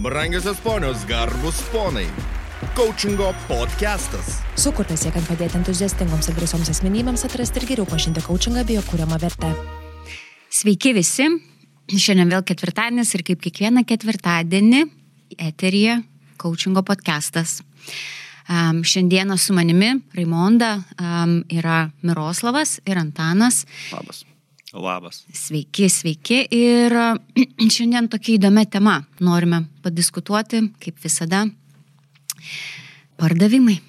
Brangiosios ponios, garbus ponai. Coachingo podcastas. Sukurtas siekiant padėti entuziastingoms ir drąsioms asmenybėms atrasti ir geriau pažinti coachingą bei jo kūriamą vertę. Sveiki visi. Šiandien vėl ketvirtadienis ir kaip kiekvieną ketvirtadienį eterija coachingo podcastas. Um, šiandieną su manimi Raimonda um, yra Miroslavas ir Antanas. Labas. Labas. Sveiki, sveiki. Ir šiandien tokia įdomia tema norime padiskutuoti, kaip visada. Pardavimai.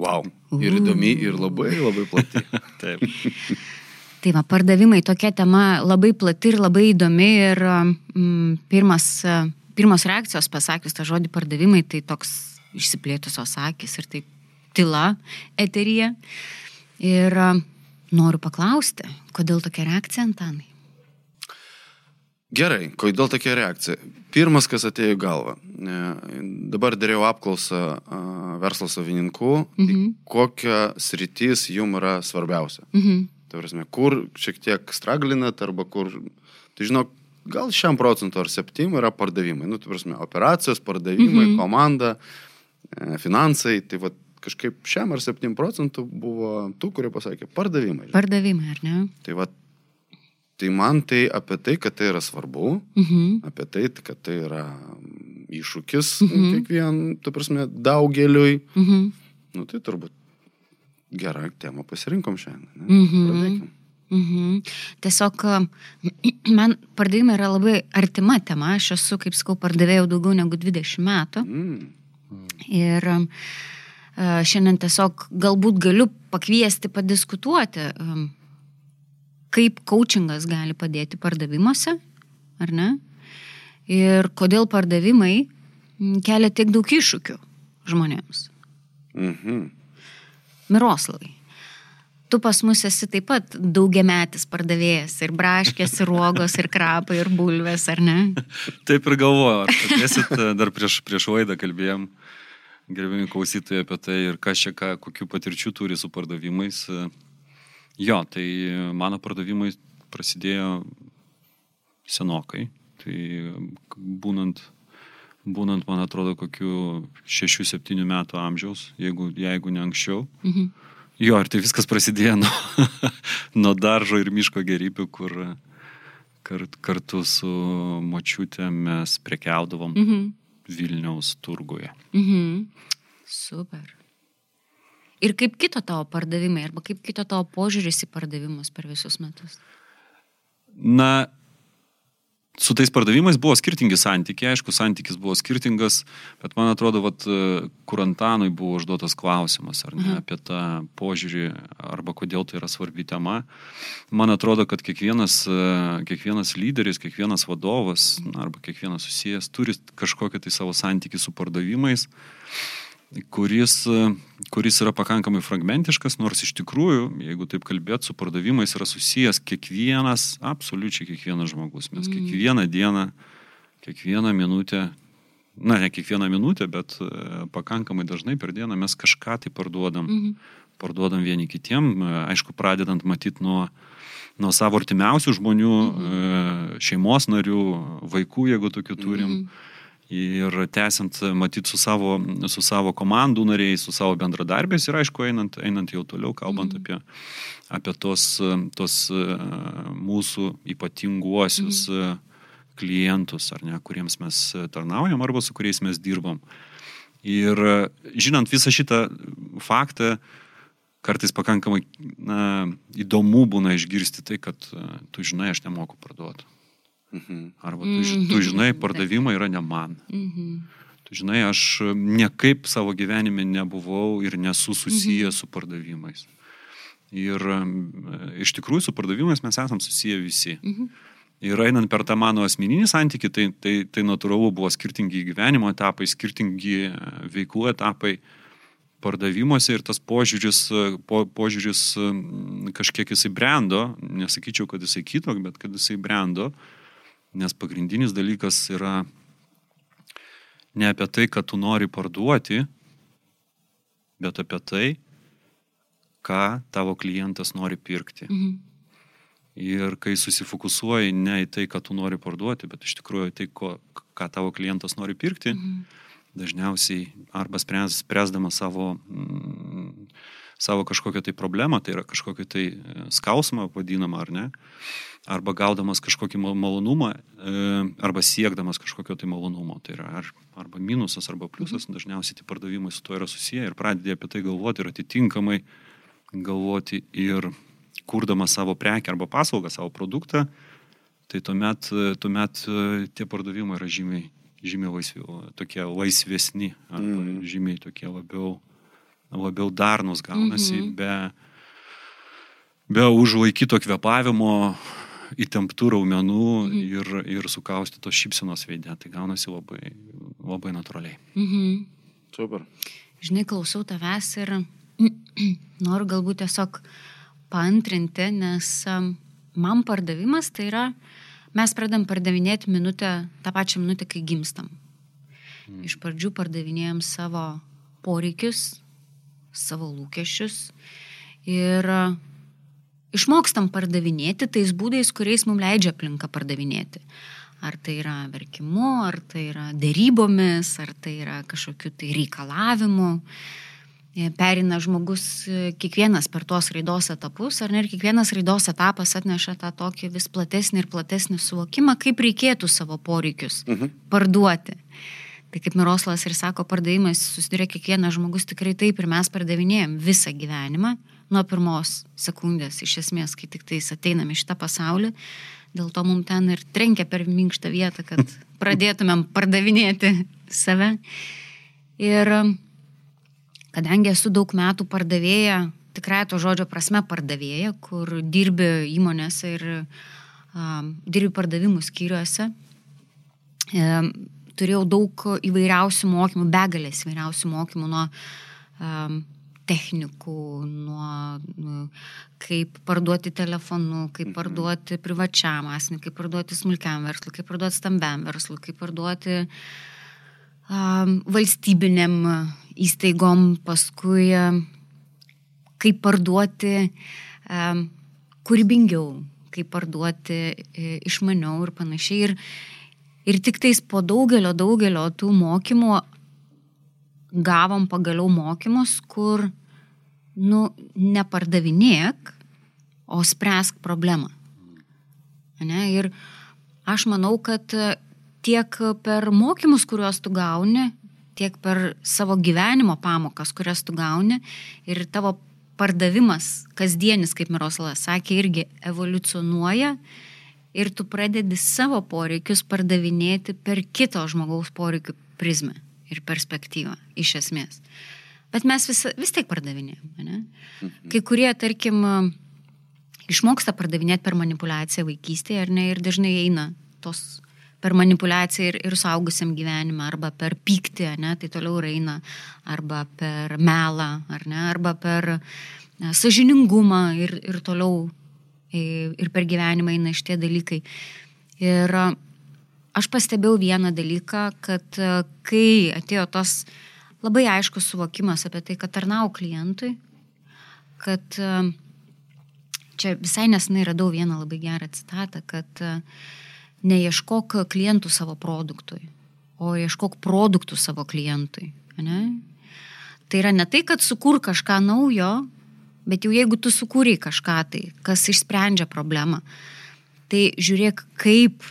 Wow. Ir įdomi, ir labai, labai plati. Taip. Tai va, pardavimai tokia tema labai plati ir labai įdomi. Ir mm, pirmas, pirmos reakcijos pasakius tą žodį pardavimai, tai toks išsiplėtusios akis ir taip tyla eterija. Ir noriu paklausti, kodėl tokia reakcija, Antanai? Gerai, kodėl tokia reakcija? Pirmas, kas atėjo į galvą. Dabar dariau apklausą verslo savininkų, tai mhm. kokia sritis jums yra svarbiausia. Mhm. Tai prasme, kur šiek tiek straglinat arba kur, tai žinok, gal šiam procentų ar septym yra pardavimai. Nu, tai prasme, operacijos, pardavimai, mhm. komanda, e, finansai, tai va kažkaip šiam ar septym procentų buvo tų, kurie pasakė pardavimai. Pardavimai, ar ne? Tai va Tai man tai apie tai, kad tai yra svarbu, mhm. apie tai, kad tai yra iššūkis mhm. kiekvien, tu prasme, daugeliui. Mhm. Nu, tai turbūt gerą temą pasirinkom šiandien. Mhm. Pradėkim. Mhm. Tiesiog man pardavimai yra labai artima tema, aš esu, kaip sakau, pardavėjau daugiau negu 20 metų. Mm. Ir šiandien tiesiog galbūt galiu pakviesti padiskutuoti kaip coachingas gali padėti pardavimuose, ar ne? Ir kodėl pardavimai mm, kelia tiek daug iššūkių žmonėms. Mhm. Miroslavai, tu pas mus esi taip pat daugiametis pardavėjas ir braškės, ir uogos, ir krapai, ir bulvės, ar ne? Taip ir galvoju, kalbėsit, dar prieš, prieš laidą kalbėjom, gerbimi klausytojai apie tai ir kas čia, ką, kokių patirčių turi su pardavimais. Jo, tai mano pardavimai prasidėjo senokai. Tai būnant, būnant man atrodo, kokiu 6-7 metų amžiaus, jeigu, jeigu ne anksčiau. Mhm. Jo, ir tai viskas prasidėjo nuo, nuo daržo ir miško gerybių, kur kart, kartu su močiutė mes prekiaudavom mhm. Vilniaus turguje. Mhm. Super. Ir kaip kito tavo pardavimai, arba kaip kito tavo požiūris į pardavimus per visus metus? Na, su tais pardavimais buvo skirtingi santykiai, aišku, santykis buvo skirtingas, bet man atrodo, vat, kur Antanui buvo užduotas klausimas, ar ne, mhm. apie tą požiūrį, arba kodėl tai yra svarbi tema. Man atrodo, kad kiekvienas, kiekvienas lyderis, kiekvienas vadovas, arba kiekvienas susijęs turi kažkokią tai savo santykį su pardavimais kuris, kuris yra pakankamai fragmentiškas, nors iš tikrųjų, jeigu taip kalbėt, su pardavimais yra susijęs kiekvienas, absoliučiai kiekvienas žmogus. Mes mm. kiekvieną dieną, kiekvieną minutę, na, ne kiekvieną minutę, bet e, pakankamai dažnai per dieną mes kažką tai parduodam. Mm. Parduodam vieni kitiem, e, aišku, pradedant matyti nuo, nuo savo artimiausių žmonių, mm. šeimos narių, vaikų, jeigu tokių turim. Mm ir tęsiant, matyt, su savo, su savo komandų nariais, su savo bendradarbiais ir aišku, einant, einant jau toliau, kalbant mm. apie, apie tos, tos mūsų ypatinguosius mm. klientus, ar ne, kuriems mes tarnaujam arba su kuriais mes dirbam. Ir žinant visą šitą faktą, kartais pakankamai na, įdomu būna išgirsti tai, kad tu žinai, aš nemoku parduoti. Mhm. Arba tu, mhm. tu žinai, pardavimai yra ne man. Mhm. Tu žinai, aš niekaip savo gyvenime nebuvau ir nesu susijęs mhm. su pardavimais. Ir iš tikrųjų su pardavimais mes esam susiję visi. Mhm. Ir einant per tą mano asmeninį santykį, tai, tai, tai natūralu buvo skirtingi gyvenimo etapai, skirtingi e, veiklų etapai pardavimuose ir tas požiūris, po, požiūris kažkiek jisai brendo, nesakyčiau, kad jisai kitok, bet kad jisai brendo. Uh, Nes pagrindinis dalykas yra ne apie tai, kad tu nori parduoti, bet apie tai, ką tavo klientas nori pirkti. Mhm. Ir kai susifokusuoji ne į tai, ką tu nori parduoti, bet iš tikrųjų tai, ko, ką tavo klientas nori pirkti, mhm. dažniausiai arba spręs, spręsdamas savo, mm, savo kažkokią tai problemą, tai yra kažkokį tai e, skausmą vadinamą ar ne, arba gaudamas kažkokį malonumą, e, arba siekdamas kažkokio tai malonumo, tai yra ar, arba minusas, arba pliusas, mhm. dažniausiai tie pardavimai su to yra susiję ir pradedi apie tai galvoti ir atitinkamai galvoti ir kurdamas savo prekę arba paslaugą, savo produktą, tai tuomet, tuomet e, tie pardavimai yra žymiai, žymiai laisvi, tokie laisvesni, arba mm. žymiai tokie labiau, labiau darnus gaunasi, mm -hmm. be, be užlaikyto kvepavimo, įtemptų raumenų mm -hmm. ir, ir sukaustytos šypsenos veidė. Tai gaunasi labai, labai natūraliai. Mm -hmm. Super. Žinai, klausau tavęs ir noriu galbūt tiesiog paantrinti, nes man pardavimas tai yra, mes pradam pardavinėti minutę, tą pačią minutę, kai gimstam. Mm. Iš pradžių pardavinėjom savo poreikius, savo lūkesčius ir išmokstam pardavinėti tais būdais, kuriais mums leidžia aplinka pardavinėti. Ar tai yra verkimu, ar tai yra dėrybomis, ar tai yra kažkokiu tai reikalavimu. E, perina žmogus e, kiekvienas per tuos raidos etapus, ar ne, ir kiekvienas raidos etapas atneša tą tokį vis platesnį ir platesnį suvokimą, kaip reikėtų savo poreikius mhm. parduoti. Tai kaip Miroslas ir sako, pardavimais susiduria kiekvienas žmogus tikrai taip ir mes pardavinėjom visą gyvenimą nuo pirmos sekundės, iš esmės, kai tik tais ateiname į šitą pasaulį. Dėl to mums ten ir trenkia per minkštą vietą, kad pradėtumėm pardavinėti save. Ir kadangi esu daug metų pardavėja, tikrai to žodžio prasme pardavėja, kur dirbi įmonėse ir um, dirbi pardavimų skyriuose, um, turėjau daug įvairiausių mokymų, begalės įvairiausių mokymų nuo um, technikų, nuo nu, kaip parduoti telefonu, kaip mhm. parduoti privačiam asmeniui, kaip parduoti smulkiam verslui, kaip parduoti stambiam verslui, kaip parduoti um, valstybiniam įstaigom, paskui kaip parduoti kūrybingiau, kaip parduoti e, išmaniau ir panašiai. Ir, ir tik tais po daugelio, daugelio tų mokymų gavom pagaliau mokymus, kur, nu, nepardavinėk, o spręsk problemą. Ne? Ir aš manau, kad tiek per mokymus, kuriuos tu gauni, tiek per savo gyvenimo pamokas, kurias tu gauni ir tavo pardavimas kasdienis, kaip Miroslavas sakė, irgi evoliucionuoja ir tu pradedi savo poreikius pardavinėti per kito žmogaus poreikių prizmę ir perspektyvą, iš esmės. Bet mes vis, vis tiek pardavinėjom. Ne? Mhm. Kai kurie, tarkim, išmoksta pardavinėti per manipulaciją vaikystėje, ar ne, ir dažnai eina tos per manipulaciją ir, ir suaugusiam gyvenimą, arba per pyktį, ne, tai toliau eina, arba per melą, ar ne, arba per ne, sažiningumą ir, ir toliau ir per gyvenimą eina šitie dalykai. Ir aš pastebėjau vieną dalyką, kad kai atėjo tas labai aiškus suvokimas apie tai, kad tarnau klientui, kad čia visai nesnai radau vieną labai gerą citatą, kad neieškok klientų savo produktui, o ieškok produktų savo klientui. Ne? Tai yra ne tai, kad sukur kažką naujo, bet jau jeigu tu sukūrei kažką tai, kas išsprendžia problemą, tai žiūrėk, kaip,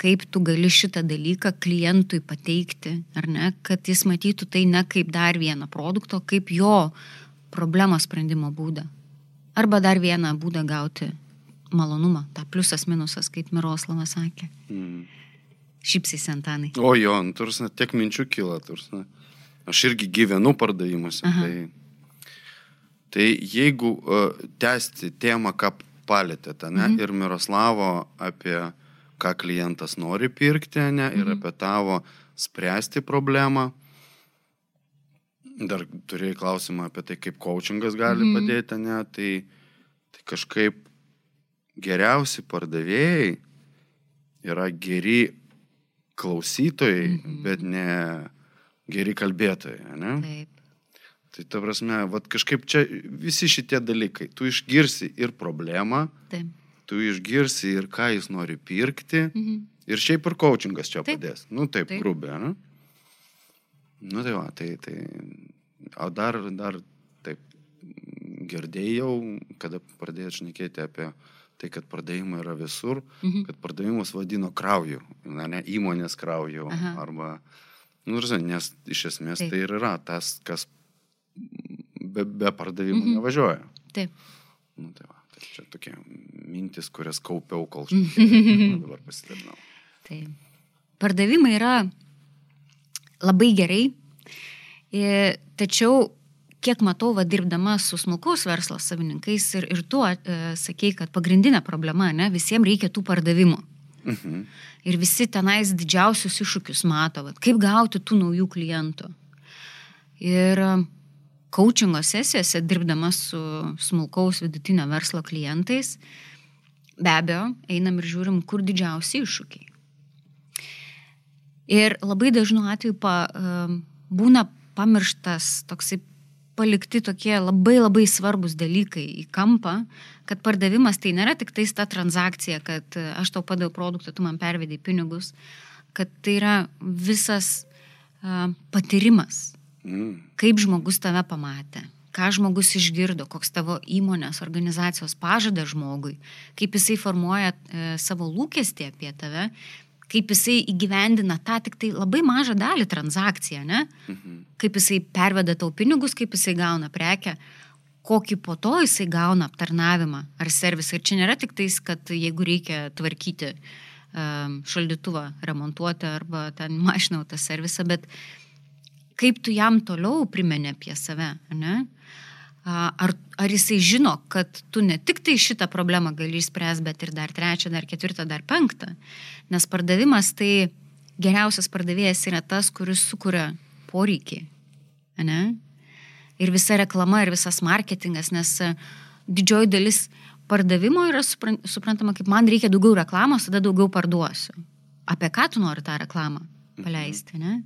kaip tu gali šitą dalyką klientui pateikti, ar ne, kad jis matytų tai ne kaip dar vieną produktą, kaip jo problemos sprendimo būdą. Arba dar vieną būdą gauti malonumą, tą pliusas minusas, kaip Miroslavas sakė. Mm. Šypsys Antanai. O jo, nu, tursna, tiek minčių kyla, tursna. Aš irgi gyvenu pardavimuose. Tai, tai jeigu uh, tęsti temą, ką palėtėte, ne, -hmm. ir Miroslavo apie ką klientas nori pirkti, ne, ir mm -hmm. apie tavo spręsti problemą. Dar turėjai klausimą apie tai, kaip coachingas gali -hmm. padėti, ne, tai, tai kažkaip geriausi pardavėjai yra geri klausytojai, -hmm. bet ne geri kalbėtojai. Ne? Taip. Tai ta prasme, vat kažkaip čia visi šitie dalykai. Tu išgirsi ir problemą, Taip. tu išgirsi ir ką jis nori pirkti. Mhm. Ir šiaip ir coachingas čia Taip. padės. Nu, taip, Taip. grubiai, ne? Nu, tai va, tai, tai. O dar, dar taip, girdėjau, kada pradėjau šnekėti apie tai, kad pardavimai yra visur, mhm. kad pardavimus vadino krauju, na, ne įmonės krauju. Aha. Arba, nu, žinai, nes iš esmės Taip. tai ir yra tas, kas be, be pardavimų Mhm. nevažiuoja. Taip. Nu, tai va, tai čia tokie mintis, kurias kaupiau, kol šnekėjau, dabar pasidalinau. Tai pardavimai yra labai gerai, tačiau kiek matau, va, dirbdama su smulkaus verslo savininkais ir, ir tu e, sakei, kad pagrindinė problema, ne, visiems reikia tų pardavimų. Mhm. Ir visi tenais didžiausius iššūkius mato, vat, kaip gauti tų naujų klientų. Ir coachingo sesijose, dirbdama su smulkaus vidutinio verslo klientais, be abejo, einam ir žiūrim, kur didžiausi iššūkiai. Ir labai dažnu atveju pa, em, būna pamirštas toksai palikti tokie labai labai svarbus dalykai į kampą, kad pardavimas tai nėra tik tais ta transakcija, kad e, aš tau padaviau produktą, tu man pervedai pinigus, kad tai yra visas uh, patyrimas, Mm. kaip žmogus tave pamatė, ką žmogus išgirdo, koks tavo įmonės, organizacijos pažada žmogui, kaip jisai formuoja e, savo lūkestį apie tave, kaip jisai įgyvendina tą tik tai labai mažą dalį transakciją, ne? Mhm. kaip jisai perveda tau pinigus, kaip jisai gauna prekę, kokį po to jisai gauna aptarnavimą ar servisą. Ir čia nėra tik tais, kad jeigu reikia tvarkyti um, šaldytuvą, remontuoti arba ten mašiną tą servisą, bet kaip tu jam toliau primeni apie save, ne? Ar, ar jisai žino, kad tu ne tik tai šitą problemą gali išspręsti, bet ir dar trečią, dar ketvirtą, dar penktą. Nes pardavimas tai geriausias pardavėjas yra tas, kuris sukuria poreikį. Ne? Ir visa reklama, ir visas marketingas, nes e, didžioji dalis pardavimo yra supran- suprantama, kaip man reikia daugiau reklamos, tada daugiau parduosiu. Apie ką tu nori tą reklamą paleisti, ne?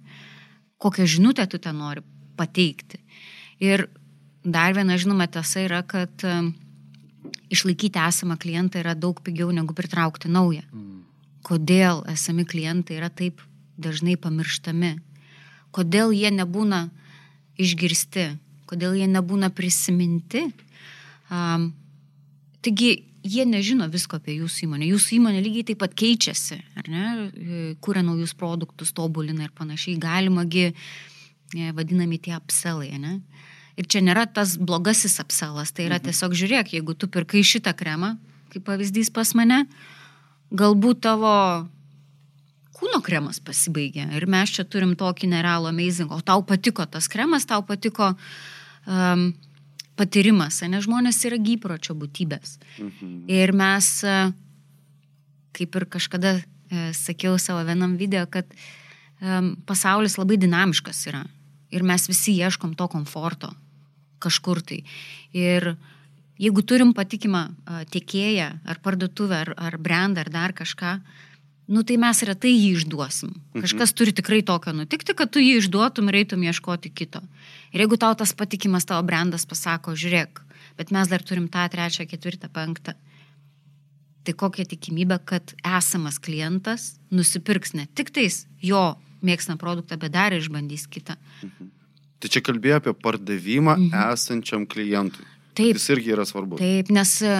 Kokią žinutę tu ten nori pateikti. Ir dar viena žinoma tiesa yra, kad išlaikyti esamą klientą yra daug pigiau negu pritraukti naują. Kodėl esami klientai yra taip dažnai pamirštami? Kodėl jie nebūna išgirsti? Kodėl jie nebūna prisiminti? Um, taigi jie nežino visko apie jūsų įmonę. Jūsų įmonė lygiai taip pat keičiasi, ar ne? E, Kūrė naujus produktus, tobulina ir panašiai. Galimagi e, vadinami tie apselai, ne? Ir čia nėra tas blogasis apselas, tai yra tiesiog žiūrėk, jeigu tu pirkai šitą kremą, kaip pavyzdys pas mane, galbūt tavo kūno kremas pasibaigė ir mes čia turim tokį nerealų amazing, o tau patiko tas kremas, tau patiko um, patyrimas, nes žmonės yra gypročio būtybės. Mhm. Ir mes, e, kaip ir kažkada e, sakiau savo vienam video, kad um, pasaulis labai dinamiškas yra. Ir mes visi ieškom to komforto kažkur tai. Ir jeigu turim patikimą tiekėją ar parduotuvę ar, ar brandą ar dar kažką, nu tai mes retai jį išduosim. Kažkas turi tikrai tokio nutikti, kad tu jį išduotum ir eitum ieškoti kito. Ir jeigu tau tas patikimas tavo brandas pasako, žiūrėk, bet mes dar turim tą trečią, ketvirtą, penktą, tai kokia tikimybė, kad esamas klientas nusipirks ne tik tais jo mėgstamą produktą, bet dar išbandys kitą. Tai čia kalbėjo apie pardavimą mhm. esančiam klientui. Taip. Jis irgi yra svarbus. Taip, nes e,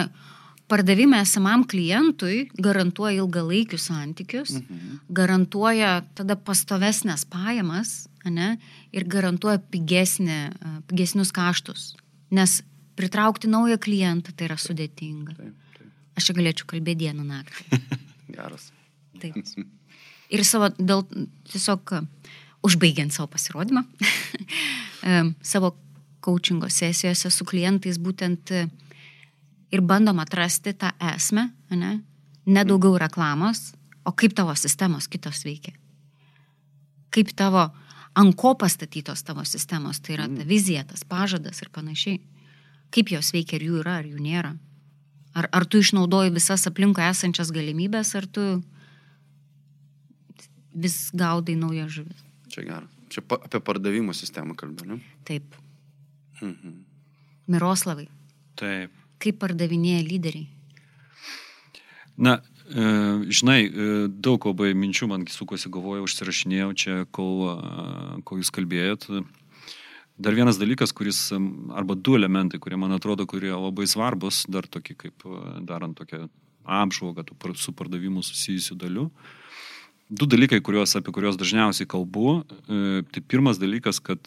pardavimai esamam klientui garantuoja ilgalaikius santykius, mhm. garantuoja tada pastovesnės pajamas ne, ir garantuoja pigesnė, e, pigesnius kaštus. Nes pritraukti naują klientą tai yra sudėtinga. Taip, taip. Aš čia galėčiau kalbėti dieną naktį. Geras. Taip. Ir savo, dėl, tiesiog užbaigiant savo pasirodymą, savo coachingo sesijose su klientais būtent ir bandom atrasti tą esmę, ne, ne daugiau reklamos, o kaip tavo sistemos kitos veikia. Kaip tavo, ant ko pastatytos tavo sistemos, tai yra ta vizija, tas pažadas ir panašiai. Kaip jos veikia, ar jų yra, ar jų nėra. Ar, ar tu išnaudoji visas aplinkoje esančias galimybės, ar tu vis gaudai naują žuvis. Čia geras. Čia pa, apie pardavimo sistemą kalbė, ne? Taip. Mhm. Miroslavai, Taip. kaip pardavinėja lyderiai? Na, žinai, e, daug labai minčių man sukosi galvoje, užsirašinėjau čia, kol, e, kol jūs kalbėjot. Dar vienas dalykas, kuris, arba du elementai, kurie man atrodo, kurie labai svarbus, dar tokie kaip darant tokią apžvalgą su pardavimu susijusių dalių. Du dalykai, kuriuos, apie kuriuos dažniausiai kalbu. Tai pirmas dalykas, kad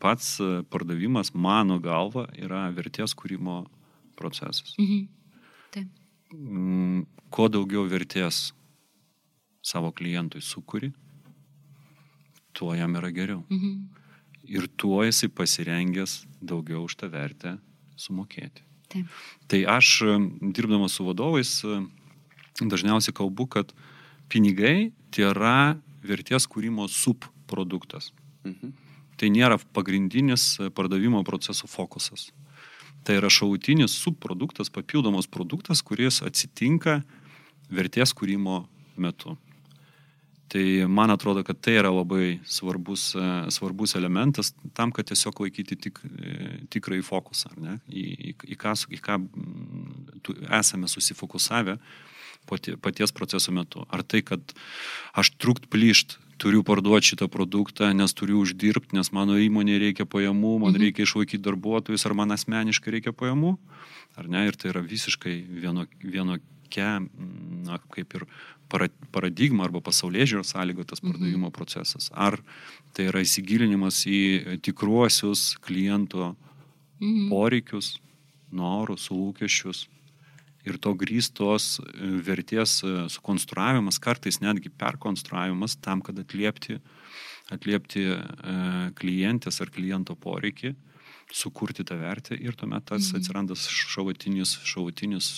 pats pardavimas, mano galva, yra vertės kūrimo procesas. Mhm. Taip. Mm, kuo daugiau vertės savo klientui sukuri, tuo jam yra geriau. Mhm. Ir tuo jisai pasirengęs daugiau už tą vertę sumokėti. Taip. Tai aš, dirbdamas su vadovais, dažniausiai kalbu, kad pinigai tai yra vertės kūrimo subproduktas. Mhm. Tai nėra pagrindinis pardavimo proceso fokusas. Tai yra šautinis subproduktas, papildomas produktas, kuris atsitinka vertės kūrimo metu. Tai man atrodo, kad tai yra labai svarbus, svarbus elementas tam, kad tiesiog laikyti tik, tikrai fokusą, ne, į, į, į, ką, į ką esame susifokusavę paties proceso metu. Ar tai, kad aš trukt plyšt turiu parduoti šitą produktą, nes turiu uždirbti, nes mano įmonė reikia pajamų, man mhm. reikia išlaikyti darbuotojus, ar man asmeniškai reikia pajamų, ar ne, ir tai yra visiškai vieno, vienokia, na, kaip ir paradigma arba pasaulyje žiūros sąlygotas mhm. pardavimo mhm. procesas. Ar tai yra įsigilinimas į tikruosius kliento mhm. poreikius, norus, lūkesčius, ir to grįstos e, vertės e, sukonstruavimas, kartais netgi perkonstruavimas tam, kad atliepti, atliepti e, klientės ar kliento poreikį, sukurti tą vertę ir tuomet tas mhm. atsiranda šautinis, šautinis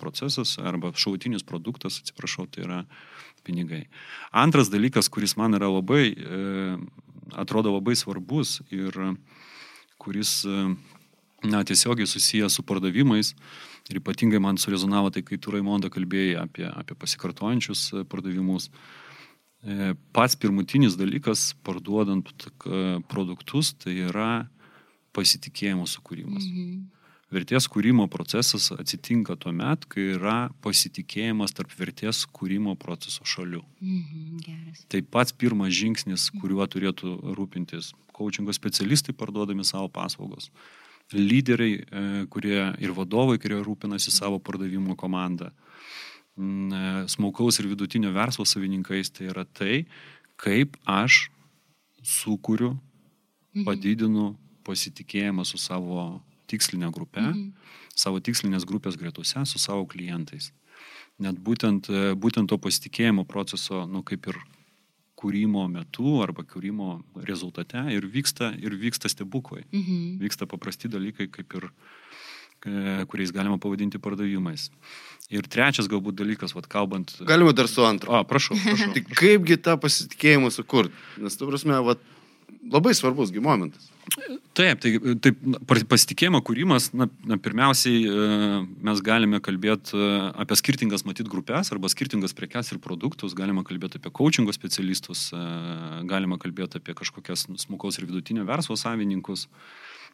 procesas arba šautinis produktas, atsiprašau, tai yra pinigai. Antras dalykas, kuris man yra labai, atrodo labai svarbus ir kuris na, tiesiogiai susijęs su pardavimais, Ir ypatingai man surezonavo tai, kai tu Raimonda kalbėjai apie, apie pasikartojančius e, pardavimus. E, pats pirmutinis dalykas, parduodant produktus, tai yra pasitikėjimo sukūrimas. Mhm. Vertės kūrimo procesas atsitinka tuo met, kai yra pasitikėjimas tarp vertės kūrimo proceso šalių. Mhm, geras. tai pats pirmas žingsnis, kuriuo turėtų rūpintis coachingo specialistai parduodami savo paslaugos lyderiai, e, kurie ir vadovai, kurie rūpinasi savo pardavimų komandą. Mm, e, smaukaus ir vidutinio verslo savininkais tai yra tai, kaip aš sukūriu, mhm. padidinu pasitikėjimą su savo tikslinė grupė, mhm. savo tikslinės grupės gretose, su savo klientais. Net būtent, e, būtent to pasitikėjimo proceso, nu, kaip ir kūrimo metu arba kūrimo rezultate ir vyksta, ir vyksta stebuklai. Mhm. Vyksta paprasti dalykai, kaip ir e, kuriais galima pavadinti pardavimais. Ir trečias galbūt dalykas, vad kalbant. Galima dar su antru. O, prašau. prašau. tai kaipgi tą pasitikėjimą sukurti? Nes, tu prasme, vat, labai svarbus gi momentas. Taip, tai taip, pasitikėjimo kūrimas, na, na, pirmiausiai e, mes galime kalbėti e, apie skirtingas matyt grupės arba skirtingas prekes ir produktus, galima kalbėti apie coachingo specialistus, e, galima kalbėti apie kažkokias smukaus ir vidutinio verslo savininkus.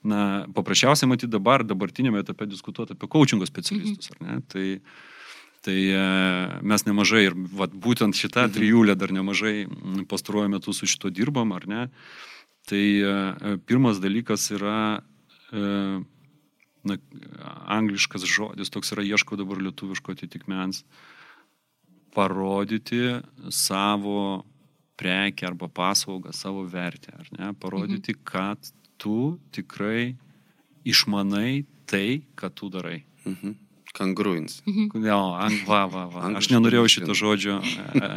Na, paprasčiausiai matyti dabar, dabartinėme etape diskutuoti apie coachingo specialistus, mhm. ar ne? Tai, Tai mes nemažai ir vat, būtent šitą mhm. trijulę dar nemažai pastaruoju metu su šito dirbam, ar ne? Tai e, pirmas dalykas yra, e, na, angliškas žodis, toks yra ieško dabar lietuviško atitikmens, parodyti savo prekę arba paslaugą, savo vertę, ar ne? Parodyti, mhm. kad tu tikrai išmanai tai, ką tu darai. Mhm. Kangruins. Mhm. Jo, va, va, va. Aš nenorėjau šito žodžio e,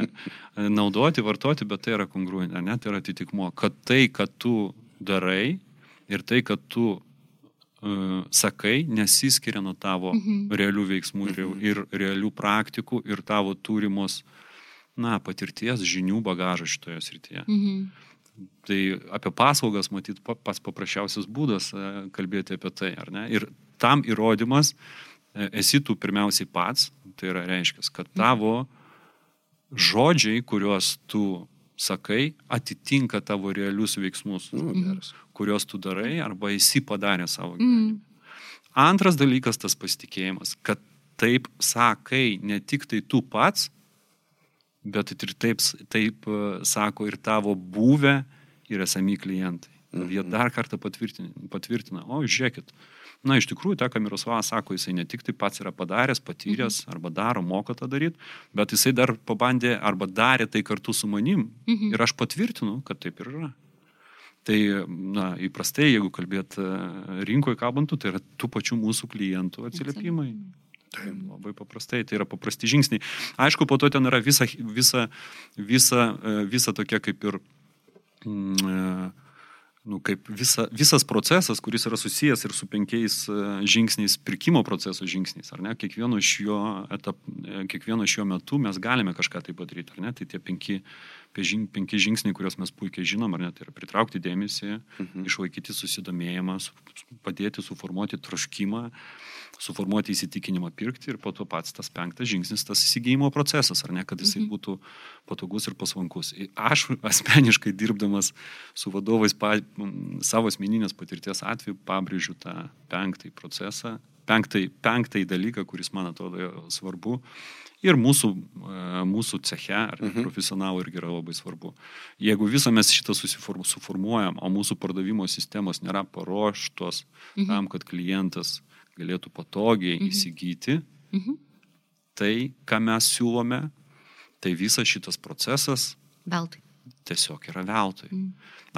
e, naudoti, vartoti, bet tai yra kongruins, ne, tai yra atitikmo. Kad tai, kad tu darai ir tai, kad tu uh, sakai, nesiskiria nuo tavo mhm. realių veiksmų ir, mhm. ir realių praktikų ir tavo turimos, na, patirties, žinių bagažo šitoje srityje. Mhm. Tai apie paslaugas, matyt, pats paprasčiausias būdas kalbėti apie tai, ar ne? Ir tam įrodymas, uh, esi tu pirmiausiai pats, tai yra reiškia, kad tavo žodžiai, kuriuos tu sakai, atitinka tavo realius veiksmus, mhm. kuriuos tu darai arba esi padarę savo gyvenime. Mhm. Antras dalykas tas pasitikėjimas, kad taip sakai ne tik tai tu pats, bet ir taip, taip e, sako ir tavo buvę ir esami klientai. Mhm. Jie dar kartą patvirtina, patvirtina, o žiūrėkit, Na, iš tikrųjų, tą, ką Miroslavas sako, jisai ne tik tai pats yra padaręs, patyręs, mhm. arba daro, moka tą daryti, bet jisai dar pabandė arba darė tai kartu su manim. Mhm. Ir aš patvirtinu, kad taip ir yra. Tai, na, įprastai, jeigu kalbėt e, rinkoje kabantų, tai yra tų pačių mūsų klientų atsiliepimai. Tai labai paprastai, tai yra paprasti žingsniai. Aišku, po to ten yra visa, visa, visa, e, visa tokia kaip ir mm, nu, kaip visa, visas procesas, kuris yra susijęs ir su penkiais e, žingsniais, pirkimo proceso žingsniais, ar ne, kiekvieno iš jo, etap, e, kiekvieno iš jo metu mes galime kažką tai padaryti, ar ne, tai tie penki, penki žingsniai, kuriuos mes puikiai žinom, ar ne, tai yra pritraukti dėmesį, mhm. išlaikyti susidomėjimą, padėti suformuoti troškimą, suformuoti įsitikinimą pirkti ir po to pats tas penktas žingsnis, tas įsigijimo procesas, ar ne, kad jisai mhm. būtų patogus ir pasvankus. Aš asmeniškai dirbdamas su vadovais pa, savo asmeninės patirties atveju pabrėžiu tą penktąjį procesą, penktąjį, penktąjį dalyką, kuris man atrodo svarbu. Ir mūsų, e, mūsų ceche, ar mhm. profesionalų irgi yra labai svarbu. Jeigu visą mes šitą suformuojam, o mūsų pardavimo sistemos nėra paruoštos mhm. tam, kad klientas galėtų patogiai mhm. įsigyti mhm. tai, ką mes siūlome, tai visas šitas procesas veltui. Tiesiog yra veltui. Mhm.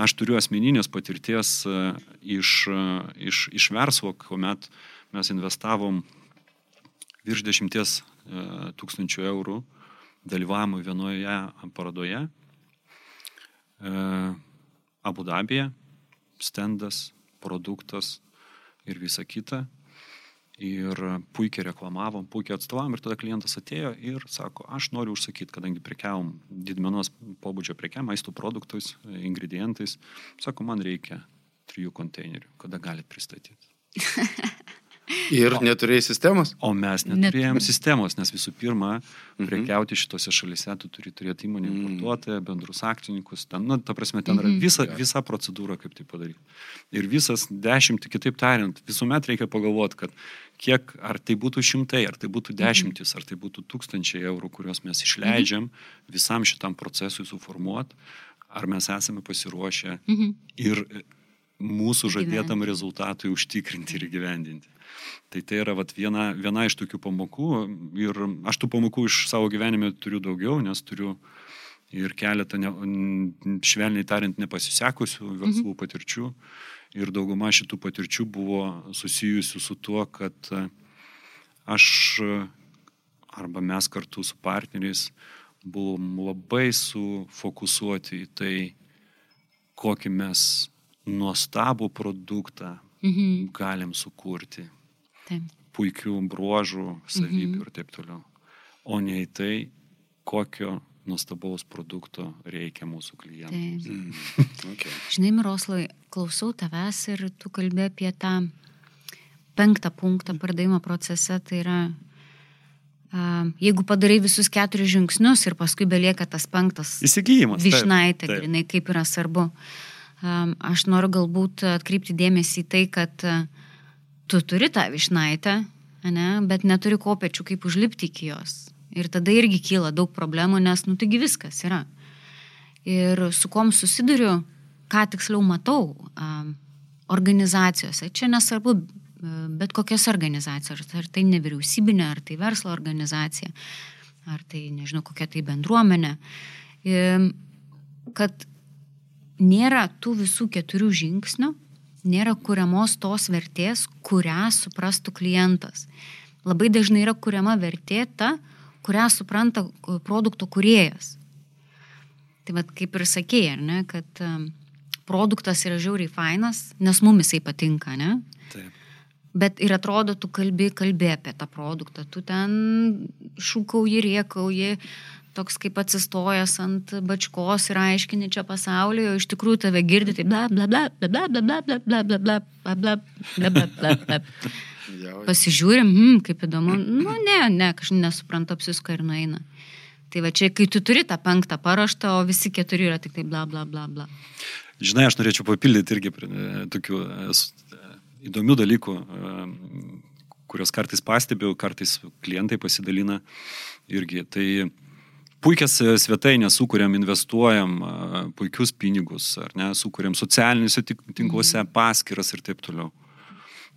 Aš turiu asmeninės patirties e, iš, e, iš, iš verslo, kuomet mes investavom virš dešimties tūkstančių eurų dalyvavimui vienoje parodoje. Abu Dabėje, stendas, produktas ir visa kita. Ir puikiai reklamavom, puikiai atstovavom ir tada klientas atėjo ir sako, aš noriu užsakyti, kadangi prekiavom didmenos pobūdžio prekiam, maisto produktais, ingredientais, sako, man reikia trijų konteinerių, kada galit pristatyti. Ir neturėjai sistemos? O mes neturėjom Net... sistemos, nes visų pirma, mhm. prekiauti šitose šalise tu turi turėti įmonę mhm. importuotoją, bendrus akcininkus, ten, nu, ta prasme, ten yra mhm. visa, visa procedūra, kaip tai padaryti. Ir visas dešimt, kitaip tariant, visuomet reikia pagalvoti, kad kiek, ar tai būtų šimtai, ar tai būtų dešimtis, ar tai būtų tūkstančiai eurų, kuriuos mes išleidžiam visam šitam procesui suformuoti, ar mes esame pasiruošę ir mūsų žadėtam rezultatui užtikrinti ir gyvendinti. Tai tai yra vat, viena, viena iš tokių pamokų ir aš tų pamokų iš savo gyvenime turiu daugiau, nes turiu ir keletą, ne, švelniai tariant, nepasisekusių verslų mhm. patirčių. Ir dauguma šitų patirčių buvo susijusių su tuo, kad aš arba mes kartu su partneriais buvom labai sufokusuoti į tai, kokį mes nuostabų produktą mhm. galim sukurti. Taip. Puikių bruožų, savybių mhm. ir taip toliau. O ne į tai, kokio nuostabaus produkto reikia mūsų klientams. Mm. okay. Žinai, Miroslavai, klausau tavęs ir tu kalbė apie tą penktą punktą pardavimo procese, tai yra Uh, jeigu padarai visus keturis žingsnius ir paskui belieka tas penktas įsigijimas. Višnaitė, grinai, kaip yra svarbu. Uh, Aš noriu galbūt atkreipti dėmesį į tai, kad e, tu turi tą višnaitę, ne, bet neturi kopečių, kaip užlipti iki jos. Ir tada irgi kyla daug problemų, nes, nu, taigi viskas yra. Ir su kom susiduriu, ką tiksliau matau organizacijose. Čia nesvarbu, e, bet kokios organizacijos, ar tai nevyriausybinė, ar tai verslo organizacija, ar tai, nežinau, kokia tai bendruomenė, kad nėra tų visų keturių žingsnių, nėra kuriamos tos vertės, kurią suprastų klientas. Labai dažnai yra kuriama vertė ta, kurią supranta produkto kuriejas. Tai vad kaip ir sakėjai, ar ne, kad produktas yra žiauriai fainas, nes mumis jisai patinka, ne? Taip. Bet ir atrodo, tu kalbi, kalbi apie tą produktą, tu ten šūkauji, riekauji, toks kaip atsistojęs ant bačkos ir aiškini čia pasaulį, o iš tikrųjų tave girdi, tai bla bla bla bla bla bla bla bla bla bla bla bla bla bla bla bla bla. Pasižiūrim, hmm, kaip įdomu, nu ne, ne, kažkaip nesuprantu apsisko ir nueina. Tai va čia, kai tu turi tą penktą paraštą, o visi keturi yra tik tai bla bla bla bla. Žinai, aš norėčiau papildyti irgi tokių įdomių dalykų, kurios kartais pastebiu, kartais klientai pasidalina irgi. Tai puikias svetainės sukūrėm, investuojam puikius pinigus, ar ne, sukūrėm socialiniuose tinkluose mhm. paskiras ir taip toliau.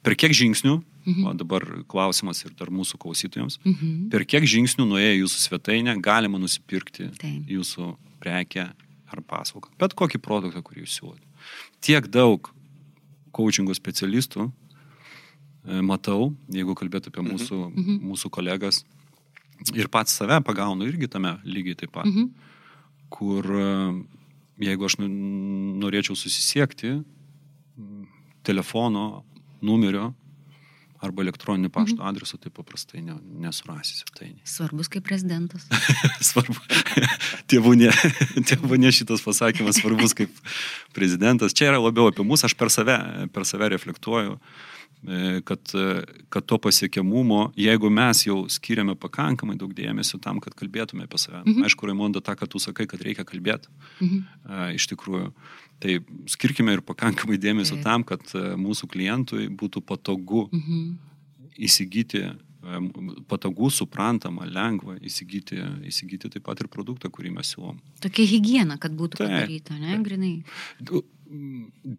Per kiek žingsnių, mhm. o dabar klausimas ir dar mūsų klausytojams, mhm. per kiek žingsnių nuėję jūsų svetainę galima nusipirkti Taip. jūsų prekę ar paslaugą, bet kokį produktą, kurį jūs siūlote. Tiek daug coachingo specialistų e, matau, jeigu kalbėtų apie mhm. mūsų, mhm. mūsų kolegas, ir pats save pagaunu irgi tame lygiai taip pat, mhm. kur e, jeigu aš nu, norėčiau susisiekti telefono numerio arba elektroninį pašto mhm. adresą, tai paprastai ne, nesurasi svetainė. Svarbus kaip prezidentas. Svarbu. Tėvūnė, tėvūnė šitas pasakymas svarbus kaip prezidentas. Čia yra labiau apie mus, aš per save, per save reflektuoju, e, kad, kad to pasiekiamumo, jeigu mes jau skiriame pakankamai daug dėmesio tam, kad kalbėtume apie save. Mhm. Aišku, Raimonda, tą, kad tu sakai, kad reikia kalbėti. Mhm. Iš tikrųjų. Tai skirkime ir pakankamai dėmesio Taip. tam, kad e, mūsų klientui būtų patogu mhm. įsigyti, e, patogu, suprantama, lengva įsigyti, įsigyti taip pat ir produktą, kurį mes siūlom. Tokia hygiena, kad būtų Taip. padaryta, ne, grinai.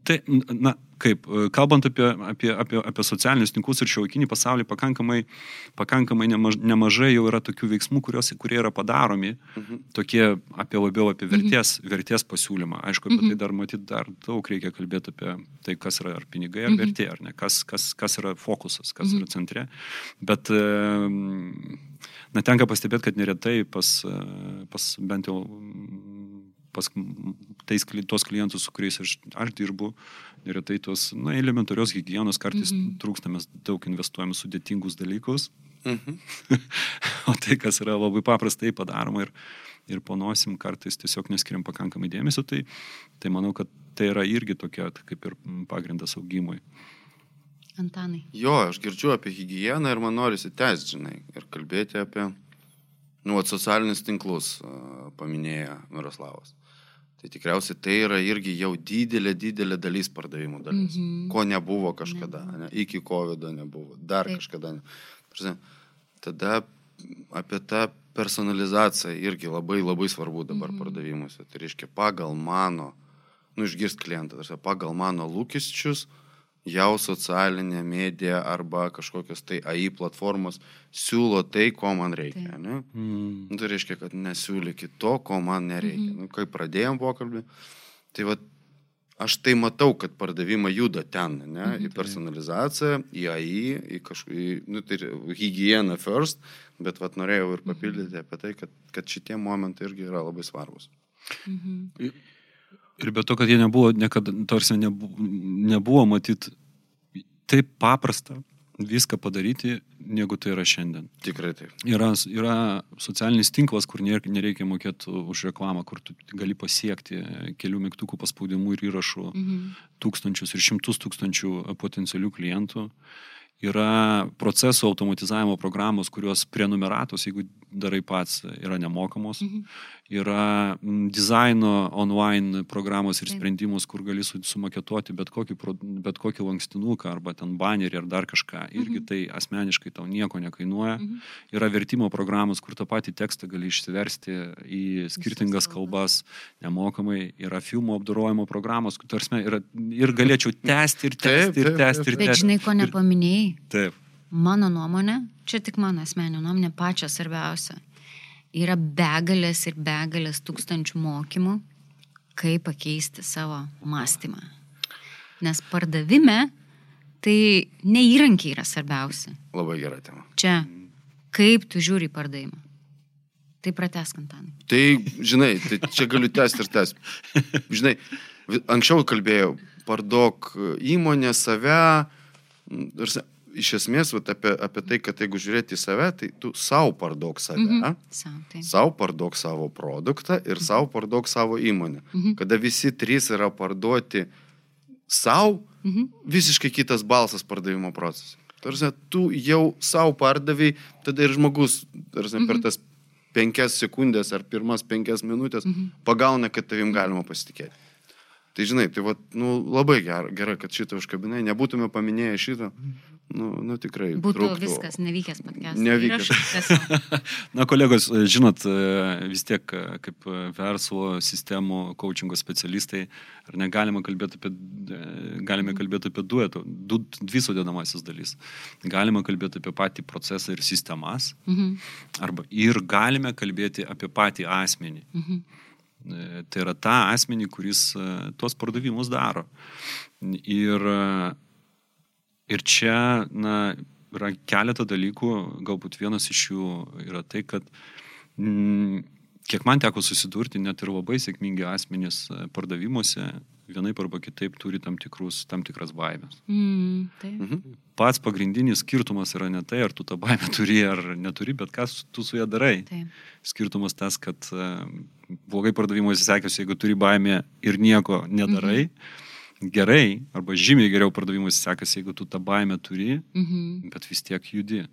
Tai, na, kaip, e, kalbant apie, apie, apie, apie socialinius tinklus ir šiuolaikinį pasaulį, pakankamai, pakankamai nemaž, nemažai jau yra tokių veiksmų, kurios, kurie yra padaromi, mhm. tokie apie labiau apie vertės, mhm. vertės pasiūlymą. Aišku, apie tai mhm. tai dar matyt, dar daug reikia kalbėti apie tai, kas yra ar pinigai, ar mhm. vertė, ar ne, kas, kas, kas yra fokusas, kas mhm. yra centre. Bet, na, tenka pastebėti, kad neretai pas, pas bent jau pas tais, tos klientus, su kuriais aš, aš dirbu, neretai tos, na, elementarios hygienos kartais mm -hmm. trūksta, mes daug investuojame sudėtingus dalykus. Mm -hmm. o tai, kas yra labai paprastai padaroma ir, ir panosim kartais tiesiog neskiriam pakankamai dėmesio, tai, tai manau, kad tai yra irgi tokia kaip ir pagrindas augimui. Antanai. Jo, aš girdžiu apie hygieną ir man norisi tęsti, žinai, ir kalbėti apie, nu, socialinius tinklus, paminėjo Miroslavas. Tai tikriausiai tai yra irgi jau didelė, didelė dalis pardavimų dalis, mm -hmm. ko nebuvo kažkada, ne, iki COVID nebuvo, dar Taip. kažkada. Ne. Tada apie tą personalizaciją irgi labai labai svarbu dabar mm -hmm. pardavimuose. Tai reiškia pagal mano, nu išgirst klientą, tarsi, pagal mano lūkesčius, jau socialinė medija arba kažkokios tai AI platformos siūlo tai, ko man reikia. Ne? Mm. Nu, tai reiškia, kad nesiūlykit to, ko man nereikia. Mm -hmm. nu, kai pradėjom pokalbį, tai va, aš tai matau, kad pardavimai juda ten, ne? Mm -hmm. į personalizaciją, į AI, į kažkokį, nu, tai hygieną first, bet vat, norėjau ir papildyti mm -hmm. apie tai, kad, kad šitie momentai irgi yra labai svarbus. Mm -hmm. Ir be to, kad jie nebuvo, niekada, tarsi nebuvo, nebuvo matyt, taip paprasta viską padaryti, negu tai yra šiandien. Tikrai taip. Yra, yra socialinis tinklas, kur nereikia mokėti už reklamą, kur tu gali pasiekti kelių mygtukų paspaudimų ir įrašų mhm. tūkstančius ir šimtus tūkstančių potencialių klientų. Yra procesų automatizavimo programos, kurios prenumeratos, jeigu darai pats, yra nemokamos. Mhm yra dizaino online programos ir sprendimus, kur gali sumaketuoti bet kokį, bet kokį lankstinuką arba ten banerį ar dar kažką. Irgi mhm. tai asmeniškai tau nieko nekainuoja. Mhm. Yra vertimo programos, kur tą patį tekstą gali išsiversti į skirtingas kalbas nemokamai. Yra filmų apdorojimo programos, tarsi yra ir galėčiau tęsti ir tęsti ir tęsti ir tęsti. Bet žinai, ko nepaminėjai? Taip. Mano nuomonė, čia tik mano asmeninė nuomonė, pačia svarbiausia yra begalės ir begalės tūkstančių mokymų, kaip pakeisti savo mąstymą. Nes pardavime tai ne įrankiai yra svarbiausia. Labai gera tema. Čia, kaip tu žiūri pardavimą. Tai pratesk, Antanai. Tai, žinai, tai čia galiu tęsti ir tęsti. Žinai, anksčiau kalbėjau, parduok įmonę, save, ir iš esmės vat, apie, apie tai, kad jeigu žiūrėti į save, tai tu savo parduok save, mm -hmm. Sau, tai. savo parduok savo produktą ir mm -hmm. savo parduok savo įmonę. Mm -hmm. Kada visi trys yra parduoti savo, mm -hmm. visiškai kitas balsas pardavimo procesas. Tarsi, tu jau savo pardavai, tada ir žmogus tarsi, mm -hmm. per mhm. tas penkias sekundės ar pirmas penkias minutės mm -hmm. pagauna, kad tavim galima pasitikėti. Tai žinai, tai vat, nu, labai gerai, gerai, kad šitą užkabinai, nebūtume paminėję šitą. Nu, nu tikrai. Būtų truktų. viskas, nevykęs podcastas. Nevykęs. Na, kolegos, žinot, e, vis tiek e, kaip e, verslo sistemų coachingo specialistai, ar negalima kalbėti apie, galime kalbėti apie duetų, du, dvi sudėdamasis dalis. Galima kalbėti apie patį procesą ir sistemas, Mhm, arba ir galime kalbėti apie patį asmenį. mhm. Tai yra tą asmenį, kuris tuos pardavimus daro. Ir, ir čia, na, yra keletą dalykų, galbūt vienas iš jų yra tai, kad mm, kiek man teko susidurti, net ir labai sėkmingi asmenys e, pardavimuose vienaip arba kitaip turi tam, tikrus, tam tikras baimės. Mm, taip. Mhm. Pats pagrindinis skirtumas yra ne tai, ar tu tą baimę turi ar neturi, bet kas tu su ją darai. Taip. Skirtumas tas, kad e, blogai pardavimuose sekėsi, jeigu turi baimę ir nieko nedarai. Mhm. Gerai, arba žymiai geriau pardavimuose sekasi, jeigu tu tą baimę turi, Mhm. bet vis tiek judi.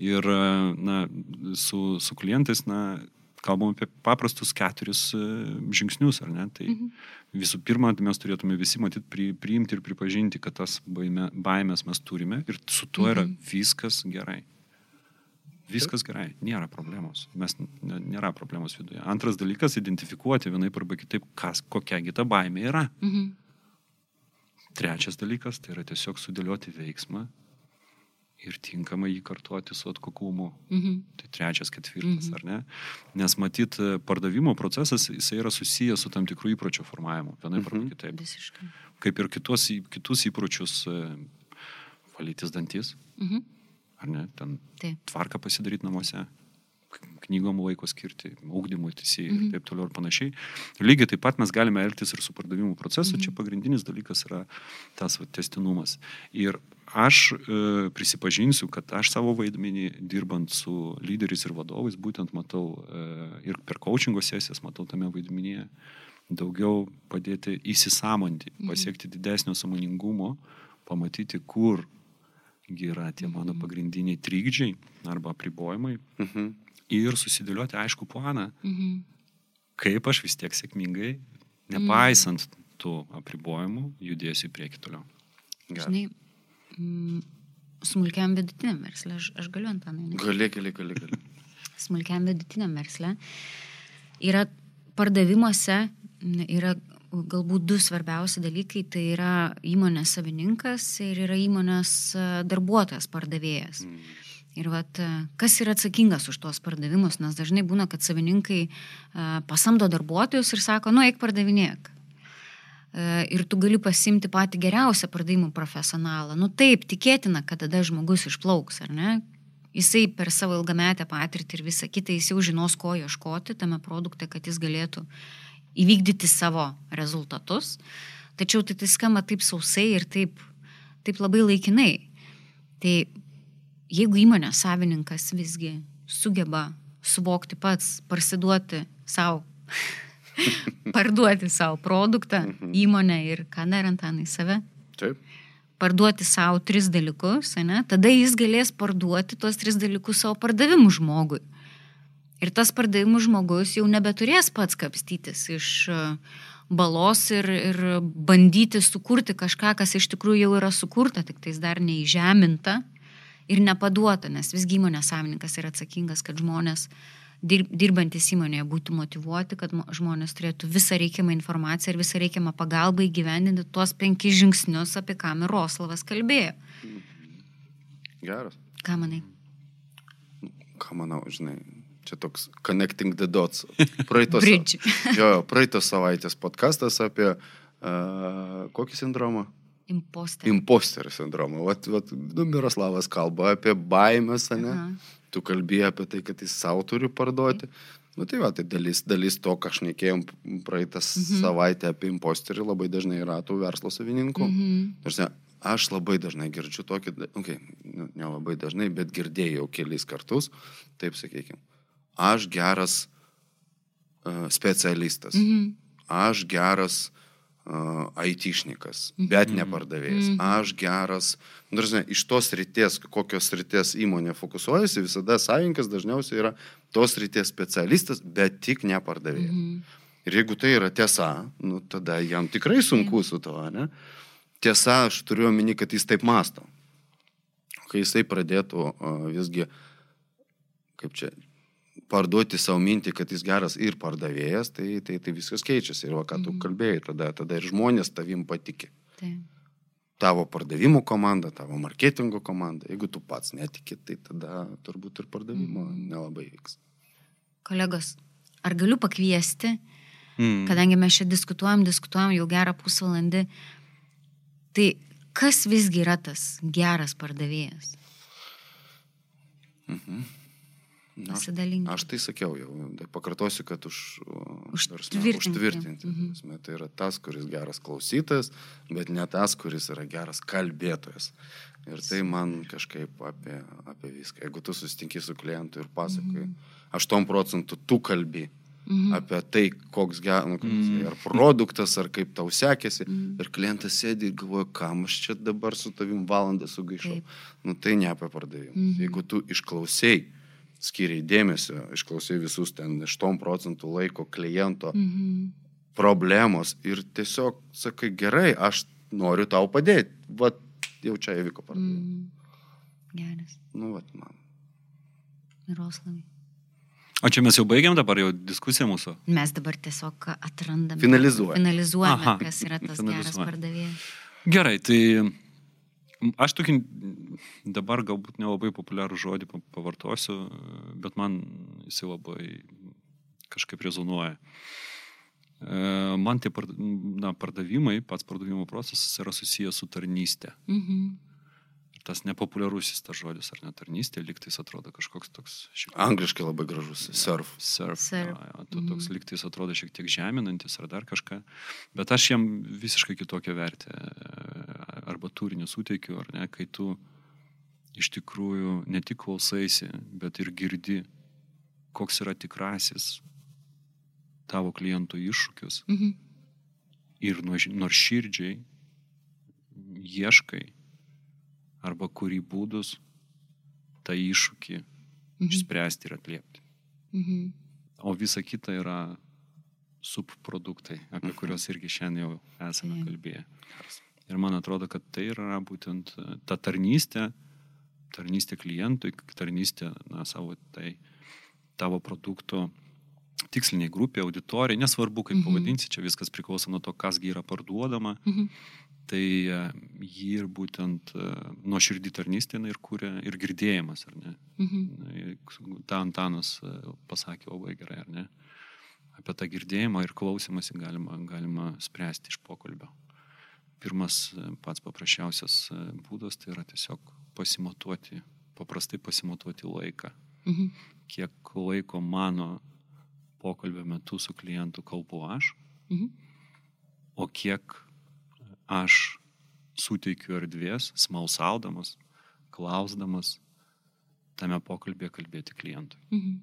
Ir na, su, su klientais, na, kalbam apie paprastus keturis e, žingsnius, ar ne? Tai Mhm. visų pirma, tai mes turėtume visi matyti, pri, priimti ir pripažinti, kad tas baime, baimės mes turime ir su tuo yra Mhm. viskas gerai. Viskas gerai, nėra problemos. Mes nėra problemos viduje. Antras dalykas - identifikuoti vienaip arba kitaip, kas, kokiagi ta baimė yra. Mhm. Trečias dalykas - tai yra tiesiog sudėlioti veiksmą ir tinkamai jį kartuoti su atkaklumu. Mhm. Tai trečias, ketvirtas, Mhm. ar ne? Nes matyt, pardavimo procesas, jisai yra susijęs su tam tikrų įpročių formavimu, vienaip arba Mhm. kitaip. Visiškai. Kaip ir kitos, kitus įpročius, e, valytis dantis, Mhm. ar ne, ten Taip. tvarką pasidaryti namuose, knygom laiko skirti, augdymui teisėjai Mhm. ir taip toliau ir panašiai. Lygiai taip pat mes galime elgtis ir su pardavimų procesu, Mhm. čia pagrindinis dalykas yra tas va, testinumas. Ir aš e, prisipažinsiu, kad aš savo vaidmenį dirbant su lyderiais ir vadovais būtent matau e, ir per coachingo sesijas matau tame vaidmenyje daugiau padėti įsisamonti, Mhm. pasiekti didesnio samoningumo, pamatyti, kur yra tie mano Mhm. pagrindiniai trikdžiai arba apribojimai Mhm. Ir susidėlioti aišku planą, Mhm. kaip aš vis tiek sėkmingai, nepaisant tų apribojimų, judėsiu į priekį toliau. Gerai. Žinai, mm, smulkiam vidutiniam verslė, aš, aš galiu Antanai. ne? Gali, gali, gali, gali. smulkiam vidutiniam versle, yra pardavimuose, yra galbūt du svarbiausi dalykai, tai yra įmonės savininkas ir yra įmonės darbuotojas pardavėjas. Mm. Ir vat, e, kas yra atsakingas už tuos pardavimus, nes dažnai būna, kad savininkai e, pasamdo darbuotojus ir sako, nu eik pardavinėk. E, Ir tu gali pasimti patį geriausią pardavimų profesionalą. Nu taip, tikėtina, kad tada žmogus išplauks, ar ne? Jisai per savo ilgametę patirtį ir visą kitą, jis jau žinos, ko ieškoti tame produkte, kad jis galėtų įvykdyti savo rezultatus. Tačiau tai, tai skamba taip sausai ir taip, taip labai laikinai. Tai jeigu įmonės savininkas visgi sugeba suvokti pats, parsiduoti savo, parduoti savo produktą, įmonę ir ką nerantanai save, Taip. parduoti savo tris dalykus, ne, tada jis galės parduoti tuos tris dalykus savo pardavimų žmogui. Ir tas pardavimų žmogus jau nebeturės pats kapstytis iš e, balos ir, ir bandyti sukurti kažką, kas iš tikrųjų jau yra sukurta, tik tais dar neįžeminta ir nepaduota, nes visgi įmonės savininkas yra atsakingas, kad žmonės dir- dirbantis įmonėje būtų motivuoti, kad mo- žmonės turėtų visą reikiamą informaciją ir visą reikiamą pagalbą įgyvendinti tuos penkis žingsnius, apie ką Miroslavas kalbėjo. Geras. Ką manai? Ką manau, žinai, čia toks connecting the dots. Praeitos, jo, praeitos savaitės podcastas apie uh, kokį sindromą? Imposter. Imposterio sindromą. Vat, vat, nu, Miroslavas kalba apie baimės, ne? Aha. Tu kalbėjai apie tai, kad jis savo turi parduoti. Nu tai va, tai dalis, dalis to, ką aš nekėjom praeitą mhm. savaitę apie imposterį, labai dažnai yra tų verslo savininkų. Mhm. Tarsi, aš labai dažnai girdžiu tokį, okay, nu, ne labai dažnai, bet girdėjau kelis kartus, taip sakykime, aš geras uh, specialistas, Mhm. aš geras uh, aitišnikas, bet ne pardavėjas, Mhm. aš geras, nu, tarsi, iš tos ryties, kokios ryties įmonė fokusuojasi, visada savininkas dažniausiai yra tos ryties specialistas, bet tik ne pardavėjas. Mhm. Ir jeigu tai yra tiesa, nu, tada jam tikrai sunku su to, ne? Tiesa, aš turiu omeny, kad jis taip masto. Kai jisai pradėtų visgi, kaip čia, parduoti savo mintį, kad jis geras ir pardavėjas, tai, tai, tai viskas keičiasi. Ir va, ką tu kalbėjai, tada, tada ir žmonės tavim patikė. Taip. Tavo pardavimų komanda, tavo marketingo komanda. Jeigu tu pats netiki, tai tada turbūt ir pardavimo nelabai vyks. Kolegos, ar galiu pakviesti, Mm. kadangi mes čia diskutuojam, diskutuojam jau gerą pusvalandį, tai kas visgi yra tas geras pardavėjas? Na, aš, Pasidalinkite. aš tai sakiau jau, tai pakartosiu, kad už, Užtvirtinti. prasme, užtvirtinti. Mhm. Tai yra tas, kuris geras klausytojas, bet ne tas, kuris yra geras kalbėtojas. Ir tai man kažkaip apie, apie viską. Jeigu tu susitinki su klientu ir pasakoji, 8 procentų tu kalbi mhm. apie tai, koks geras, nu, mhm. ar produktas, ar kaip tau sekėsi. Mhm. Ir klientas sėdi ir galvoja, kam aš čia dabar su tavim valandą sugaišau. Taip. Nu tai ne apie pardavimus. Mhm. Jeigu tu išklausai, skiriai dėmesio, išklausai visus ten 8 procentų laiko kliento Mhm. problemos ir tiesiog sakai, gerai, aš noriu tau padėti. Vat jau čia įvyko pardavimas. Mm. Geras. Nu, vat man. Miroslavai. O čia mes jau baigiam dabar jau diskusiją mūsų. Mes dabar tiesiog atrandame. Finalizuojam. Finalizuojame, Aha, kas yra tas geras pardavėjas. Gerai, tai aš tokį dabar galbūt nelabai populiarų žodį pa- pavartosiu, bet man jisai labai kažkaip rezonuoja. E, Man tie pardavimai, pats pardavimo procesas yra susijęs su tarnystė. Mhm. Ir tas nepopuliarusis tas žodis, ar ne tarnystė, liktais atrodo kažkoks toks šiek Angliškai labai gražus. Surf. surf. Surf. Jo, jo, to, toks liktais atrodo šiek tiek žeminantis ar dar kažką. Bet aš jam visiškai kitokią vertę e, arba turinį suteikiu, ar ne, kai tu iš tikrųjų ne tik klausaisi, bet ir girdi, koks yra tikrasis tavo kliento iššūkius Mhm. ir nuož- nors širdžiai ieškai arba kurį būdus tą iššūkį Mhm. išspręsti ir atliepti. Mhm. O visa kita yra subproduktai, apie kuriuos irgi šiandien jau esame Taip. kalbėję. Ir man atrodo, kad tai yra būtent e, ta tarnystė, tarnystė klientui, tarnystė na, savo tai tavo produkto tiksliniai grupė, auditorijai, nesvarbu kaip Mhm. pavadinsi, čia viskas priklauso nuo to, kasgi yra parduodama, Mhm. Tai e, jį ir būtent nuo širdį tarnystė ir kūrė ir girdėjimas, ar ne? Mhm. Ta Antanas e, pasakė labai gerai, ar ne? Apie tą girdėjimą ir klausimąsi galima, galima spręsti iš pokalbio. Pirmas e, pats paprasčiausias e, būdas tai yra tiesiog pasimatuoti, paprastai pasimatuoti laiką. Mhm. Kiek laiko mano pokalbio metu su klientu kalbu aš, Mhm. o kiek aš suteikiu erdvės, smalsaudamas, klausdamas tame pokalbėje kalbėti klientui. Mhm.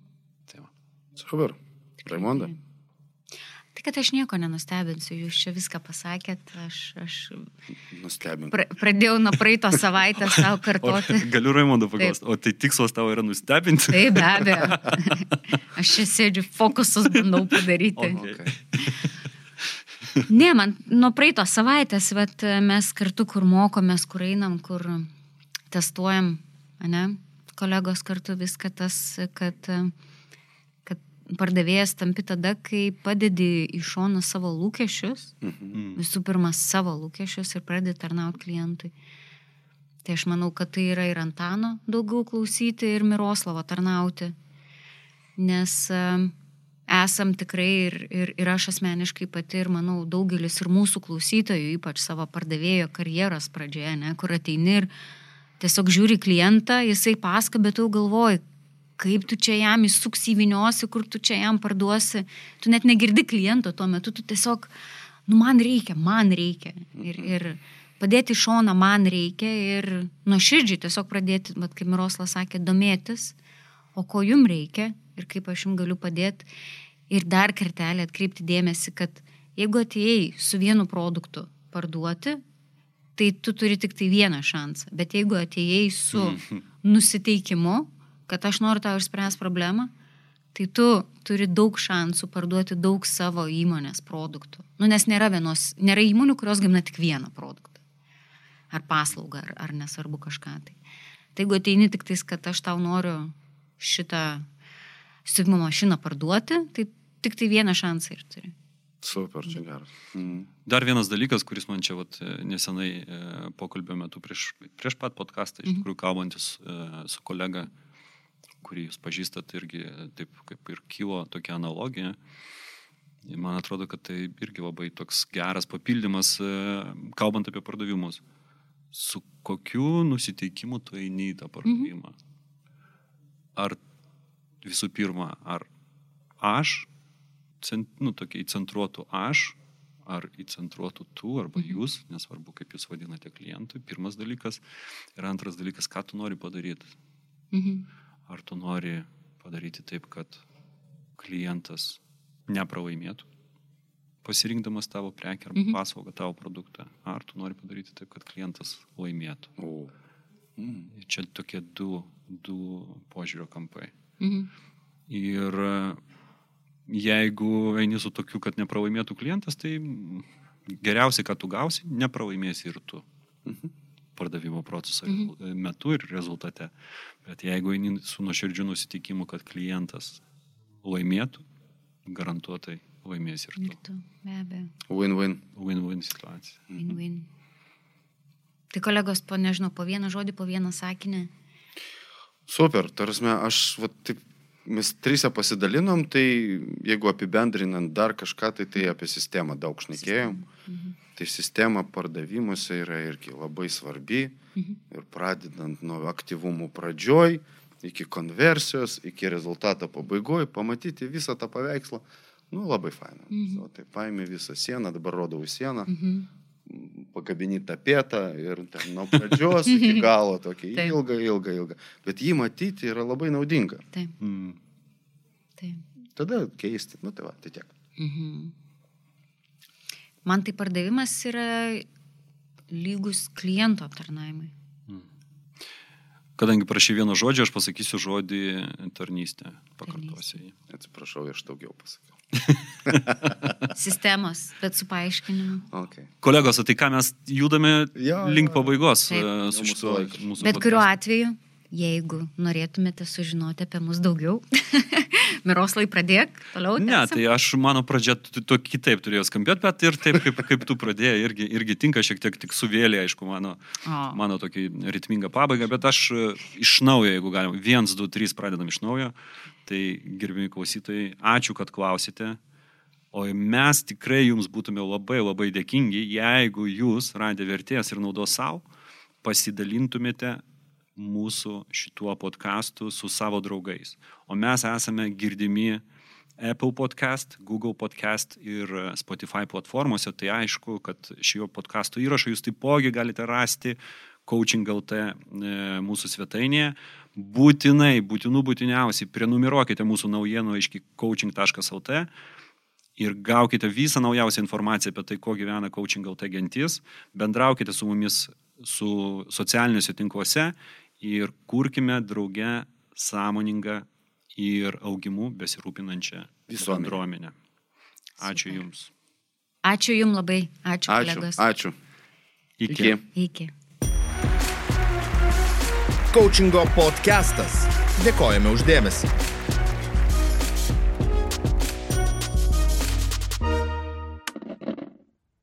Tai va. Super. Raimonda. Tai kad aš nieko nenustebinsiu, jūs čia viską pasakėt, aš, aš Nustebink. pra, pradėjau nuo praeito savaitės savo O, kartoti. galiu Raimondą paklausti, o tai tikslas tavo yra nustebinti? Taip, be abejo. Aš čia sėdžiu, fokusus bandau padaryti. Okay. Ne, man nuo praeito savaitės, bet mes kartu, kur mokomės, kur einam, kur testuojam, ne, kolegos kartu viską tas, kad, kad pardavėjas tampi tada, kai padedi į šoną savo lūkesčius, Mhm. visų pirma savo lūkesčius ir pradedi tarnauti klientui. Tai aš manau, kad tai yra ir Antano daugiau klausyti, ir Miroslavo tarnauti. Nes em, esam tikrai ir, ir, ir aš asmeniškai pati, ir manau daugelis ir mūsų klausytojų, ypač savo pardavėjo karjeros pradžioje, ne, kur ateini ir tiesiog žiūri klientą, jisai paska, bet tu galvoji, kaip tu čia jam įsuksi įviniosi, kur tu čia jam parduosi. Tu net negirdi kliento tuo metu, tu tiesiog, nu man reikia, man reikia. Ir, ir padėti šoną man reikia ir nuoširdžiai tiesiog pradėti, bet kaip Miroslas sakė, domėtis, o ko jum reikia ir kaip aš jums galiu padėti. Ir dar kartelį atkreipti dėmesį, kad jeigu atėjai su vienu produktu parduoti, tai tu turi tik tai vieną šansą. Bet jeigu atėjai su nusiteikimu, kad aš noriu tau išspręsti problemą, tai tu turi daug šansų parduoti daug savo įmonės produktų. Nu, nes nėra, vienos, nėra įmonių, kurios gamina tik vieną produktą. Ar paslaugą, ar, ar nesvarbu kažką. Tai. tai jeigu ateini tik tais, kad aš tau noriu šitą siuvimo mašiną parduoti, tai tik tai vieną šansą ir turi. Super, čia geras. Mm. Dar vienas dalykas, kuris man čia vat, nesenai e, pokalbio metu prieš, prieš pat podcastą, iš tikrųjų kalbantis e, su kolega, kurį jūs pažįstat, irgi taip kaip ir kilo tokia analogija. Man atrodo, kad tai irgi labai toks geras papildymas, e, kalbant apie pardavimus. Su kokiu nusiteikimu tu eini į tą pardavimą? Ar visų pirma, ar aš nu, tokia įcentruotų aš, ar įcentruotų tu, arba jūs, nesvarbu, kaip jūs vadinate klientui, pirmas dalykas. Ir antras dalykas, ką tu nori padaryti. Mhm. Ar tu nori padaryti taip, kad klientas nepralaimėtų, pasirinkdamas tavo prekę arba Mhm. paslaugą, tavo produktą. Ar tu nori padaryti taip, kad klientas laimėtų. O. Ir Čia tokie du, du požiūrio kampai. Mhm. Ir jeigu eini su tokiu, kad nepralaimėtų klientas, tai geriausiai, ką tu gausi, nepralaimėsi ir tu. Pardavimo proceso Mhm. metu ir rezultate. Bet jeigu eini su nuoširdžiu nusitikimu, kad klientas laimėtų, garantuotai laimėsi ir Ir tu. tu, be abejo. Win-win. Win-win situacija. Win-win. Tai kolegos, po nežinau, po vieną žodį, po vieną sakinį. Super, tarsi aš, va, taip, mes trise pasidalinom, tai jeigu apibendrinant dar kažką, tai tai apie sistemą daug šnekėjom. Mhm. Tai sistema pardavimuose yra irgi labai svarbi. Mhm. Ir pradedant nuo aktyvumų pradžioj, iki konversijos, iki rezultato pabaigoje, pamatyti visą tą paveikslą. Nu, labai faina. Mhm. O, tai paėmė visą sieną, dabar rodau sieną, Mhm. Pakabini tapetą ir ten nuo pradžios iki galo tokį ilgą, ilgą, ilgą. Bet jį matyti yra labai naudinga. Taip, Mm. taip. Tada keisti. Nu, tai va, tai tiek. Mhm. Man tai pardavimas yra lygus kliento aptarnavimui. Kadangi prašy vieno žodžio, aš pasakysiu žodį tarnystė. Pakartosiu jį. Atsiprašau, aš daugiau pasakiau. Sistemos, bet su paaiškinimu. Okay. Kolegos, o tai ką mes judame Jo, link jo. pabaigos Taip. e, su mūsų mūsų Bet kuriuo podcastu? atveju, jeigu norėtumėte sužinoti apie mus daugiau, Miroslai pradėk, toliau. Ne, tęsiam. tai aš, mano pradžia t- to kitaip turėjo skambėti, bet ir taip, kaip, kaip tu pradėjai, irgi, irgi tinka šiek tiek tik suvėlė, aišku, mano, O. mano tokį ritmingą pabaigą, bet aš e, iš naujo, jeigu galim, viens, du, trys pradedam iš naujo, tai gerbimi klausytojai, ačiū, kad klausite. O mes tikrai jums būtume labai labai dėkingi, jeigu jūs radę vertės ir naudos savo, pasidalintumėte mūsų šituo podcastu su savo draugais. O mes esame girdimi Apple podcast, Google podcast ir Spotify platformose. Tai aišku, kad šio podcasto įrašą jūs taipogi galite rasti Coaching LT e, mūsų svetainėje. Būtinai, būtinų būtiniausiai, prenumeruokite mūsų naujienų aiškiai coaching.lt ir gaukite visą naujausią informaciją apie tai, ko gyvena Coaching LT gentis, bendraukite su mumis su socialiniuose tinkluose ir kurkime drauge sąmoningą ir augimu besirūpinančią Visuomenę. bendruomenę. Ačiū Super. Jums. Ačiū Jums labai, ačiū, Ačiū. kolegos. Ačiū. Iki. Iki. Iki. Coachingo podcastas. Dėkojame uždėmesi.